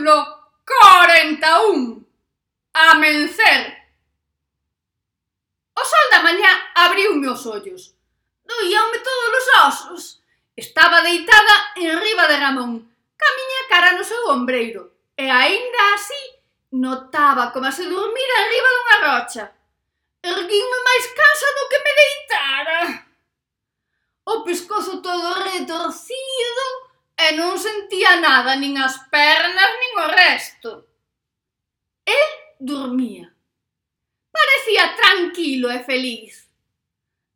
capítulo 41. Amencer. O sol da mañá abriu os ollos. Doíanme todos os osos. Estaba deitada en riba de Ramón, camiña cara no seu ombreiro, e aínda así notaba como se dormira en riba dunha rocha. Erguinme máis cansa do que me deitara. O pescozo todo retorcido e non sentía nada, nin as pernas, nin o resto. El dormía. Parecía tranquilo e feliz.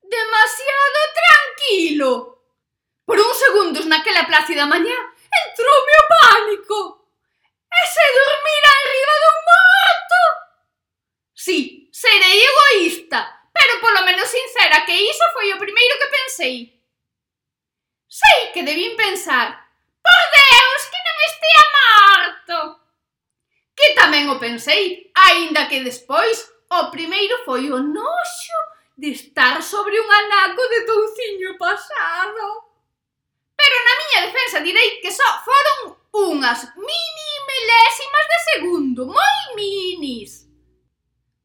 Demasiado tranquilo. Por uns segundos naquela plácida mañá entroume o pánico. E se dormira arriba dun morto? Sí, serei egoísta, pero polo menos sincera que iso foi o primeiro que pensei. Sei que debín pensar Por Deus, que non estea morto! Que tamén o pensei, aínda que despois o primeiro foi o noxo de estar sobre un anaco de touciño pasado. Pero na miña defensa direi que só foron unhas mini milésimas de segundo, moi minis.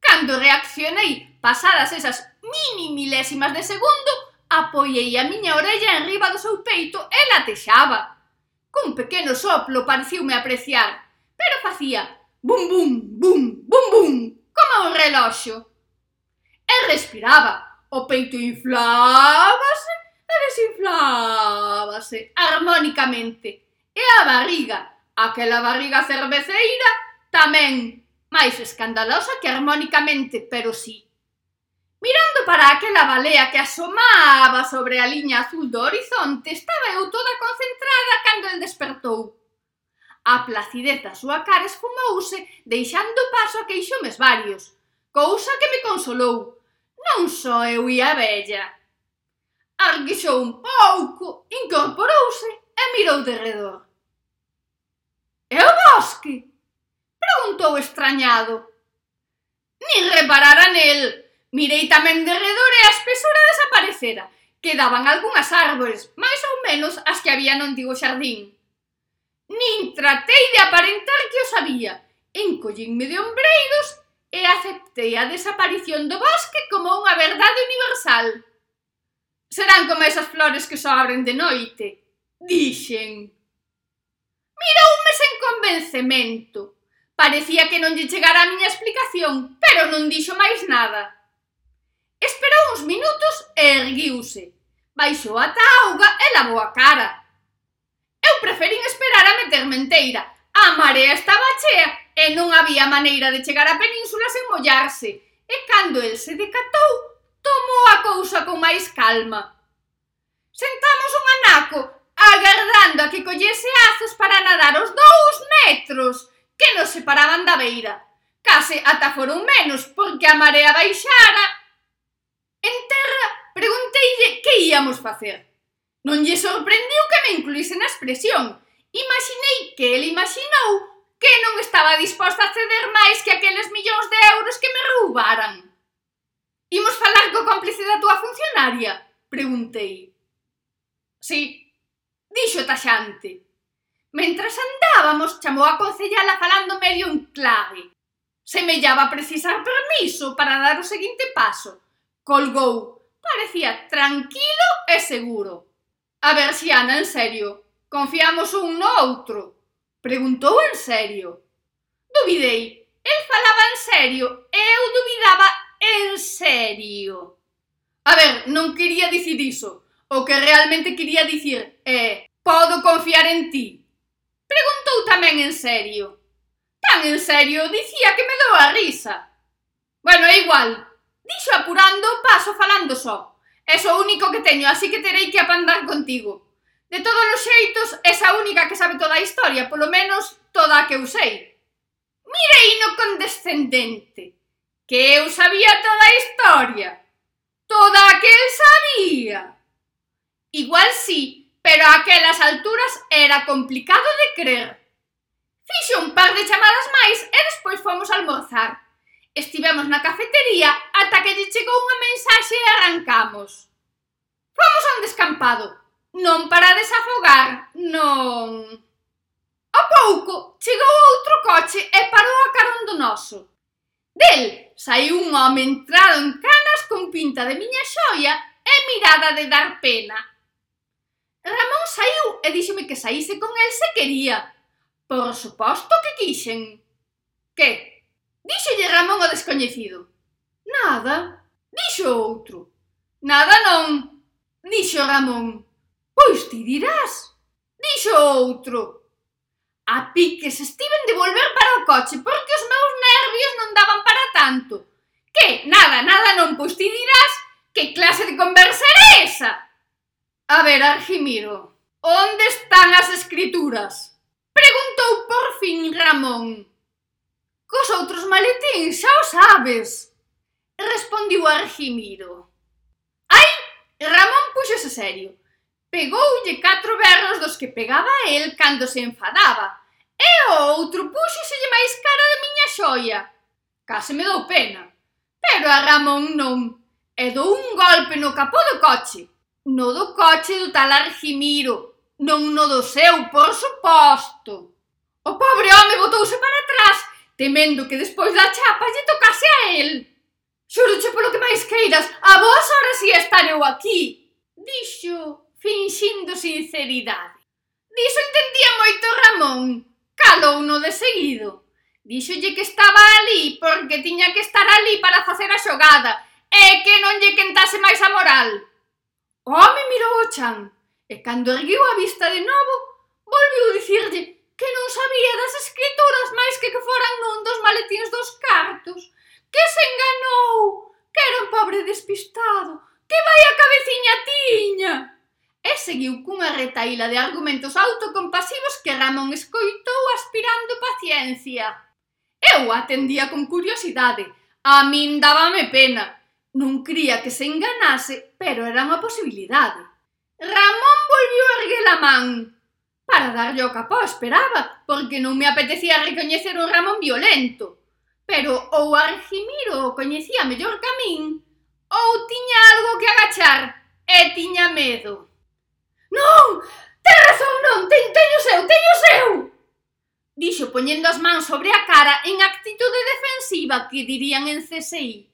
Cando reaccionei pasadas esas mini milésimas de segundo, apoiei a miña orella enriba do seu peito e latexaba. Cun pequeno soplo pareciume apreciar, pero facía bum bum bum bum bum como un reloxo. E respiraba, o peito inflábase e desinflábase armónicamente, e a barriga, aquela barriga cerveceira, tamén máis escandalosa que armónicamente, pero sí, Mirando para aquela balea que asomaba sobre a liña azul do horizonte, estaba eu toda concentrada cando el despertou. A placidez da súa cara esfumouse, deixando paso a queixumes varios, cousa que me consolou. Non só eu e a bella. Arguixou un pouco, incorporouse e mirou de redor. É o bosque? Preguntou extrañado. Ni reparara nel, Mirei tamén derredor e a espesura desaparecera. Quedaban algunhas árbores, máis ou menos as que había no antigo xardín. Nin tratei de aparentar que o sabía. Encollinme de ombreiros e aceptei a desaparición do bosque como unha verdade universal. Serán como esas flores que só abren de noite, dixen. Miroume sen convencemento. Parecía que non lle chegara a miña explicación, pero non dixo máis nada minutos e erguiuse. Baixou ata a auga e lavou a cara. Eu preferín esperar a meterme enteira. A marea estaba chea e non había maneira de chegar á península sen mollarse. E cando el se decatou, tomou a cousa con máis calma. Sentamos un anaco, agardando a que collese azos para nadar os dous metros que nos separaban da beira. Case ata foron menos porque a marea baixara íamos facer? Non lle sorprendiu que me incluíse na expresión. Imaginei que el imaginou que non estaba disposta a ceder máis que aqueles millóns de euros que me roubaran. Imos falar co cómplice da túa funcionaria? Preguntei. Sí, dixo taxante. Mentras andábamos, chamou a concellala falando medio en clave. Semellaba precisar permiso para dar o seguinte paso. Colgou parecía tranquilo e seguro. A ver se anda en serio. Confiamos un no outro. Preguntou en serio. Dubidei. El falaba en serio e eu dubidaba en serio. A ver, non quería dicir iso. O que realmente quería dicir é Podo confiar en ti? Preguntou tamén en serio. Tan en serio, dicía que me dou a risa. Bueno, é igual, Dixo apurando, paso falando só. Es o único que teño, así que terei que apandar contigo. De todos os xeitos, esa única que sabe toda a historia, polo menos toda a que eu sei. Mireino condescendente, que eu sabía toda a historia. Toda a que el sabía. Igual sí, pero a aquelas alturas era complicado de crer. Fixo un par de chamadas máis e despois fomos almorzar. Estivemos na cafetería ata que lle chegou unha mensaxe e arrancamos. Fomos a un descampado. Non para desafogar, non... A pouco, chegou outro coche e parou a carón do noso. Del saiu un home entrado en canas con pinta de miña xoia e mirada de dar pena. Ramón saiu e díxome que saíse con el se quería. Por suposto que quixen. Que? Díxolle Ramón o descoñecido. Nada. Dixo outro. Nada non. Dixo Ramón. Pois ti dirás. Dixo outro. A piques estiven de volver para o coche porque os meus nervios non daban para tanto. Que nada, nada non, pois ti dirás que clase de conversa era esa? A ver, Argimiro, onde están as escrituras? Preguntou por fin Ramón. Cos outros maletíns, xa o sabes. Respondiu Argimiro. Ai, Ramón puxose serio. Pegoulle catro berros dos que pegaba el cando se enfadaba. E o outro puxoselle máis cara de miña xoia. Case me dou pena. Pero a Ramón non. E dou un golpe no capó do coche. No do coche do tal Argimiro. Non no do seu, por suposto. O pobre home botouse para atrás temendo que despois da chapa lle tocase a el. Xuroche polo que máis queiras, a vos ahora si estar eu aquí. Dixo, finxindo sinceridade. Diso entendía moito Ramón. Calouno de seguido. Díxolle que estaba ali porque tiña que estar ali para facer a xogada e que non lle quentase máis a moral. O home mirou o chan e cando erguiu a vista de novo, volviu dicirlle que non sabía das escrituras máis que que foran nun dos maletíns dos cartos. Que se enganou, que era un pobre despistado, que vai a cabeciña tiña. E seguiu cunha retaíla de argumentos autocompasivos que Ramón escoitou aspirando paciencia. Eu atendía con curiosidade, a min dábame pena. Non cría que se enganase, pero era unha posibilidade. Ramón volviu a erguer a man, para darlle o capó esperaba, porque non me apetecía recoñecer o Ramón violento. Pero ou Argimiro o coñecía mellor que a min, ou tiña algo que agachar, e tiña medo. Non! Ten razón, non! Ten, teño seu, teño seu! Dixo poñendo as mans sobre a cara en actitude defensiva que dirían en CSI.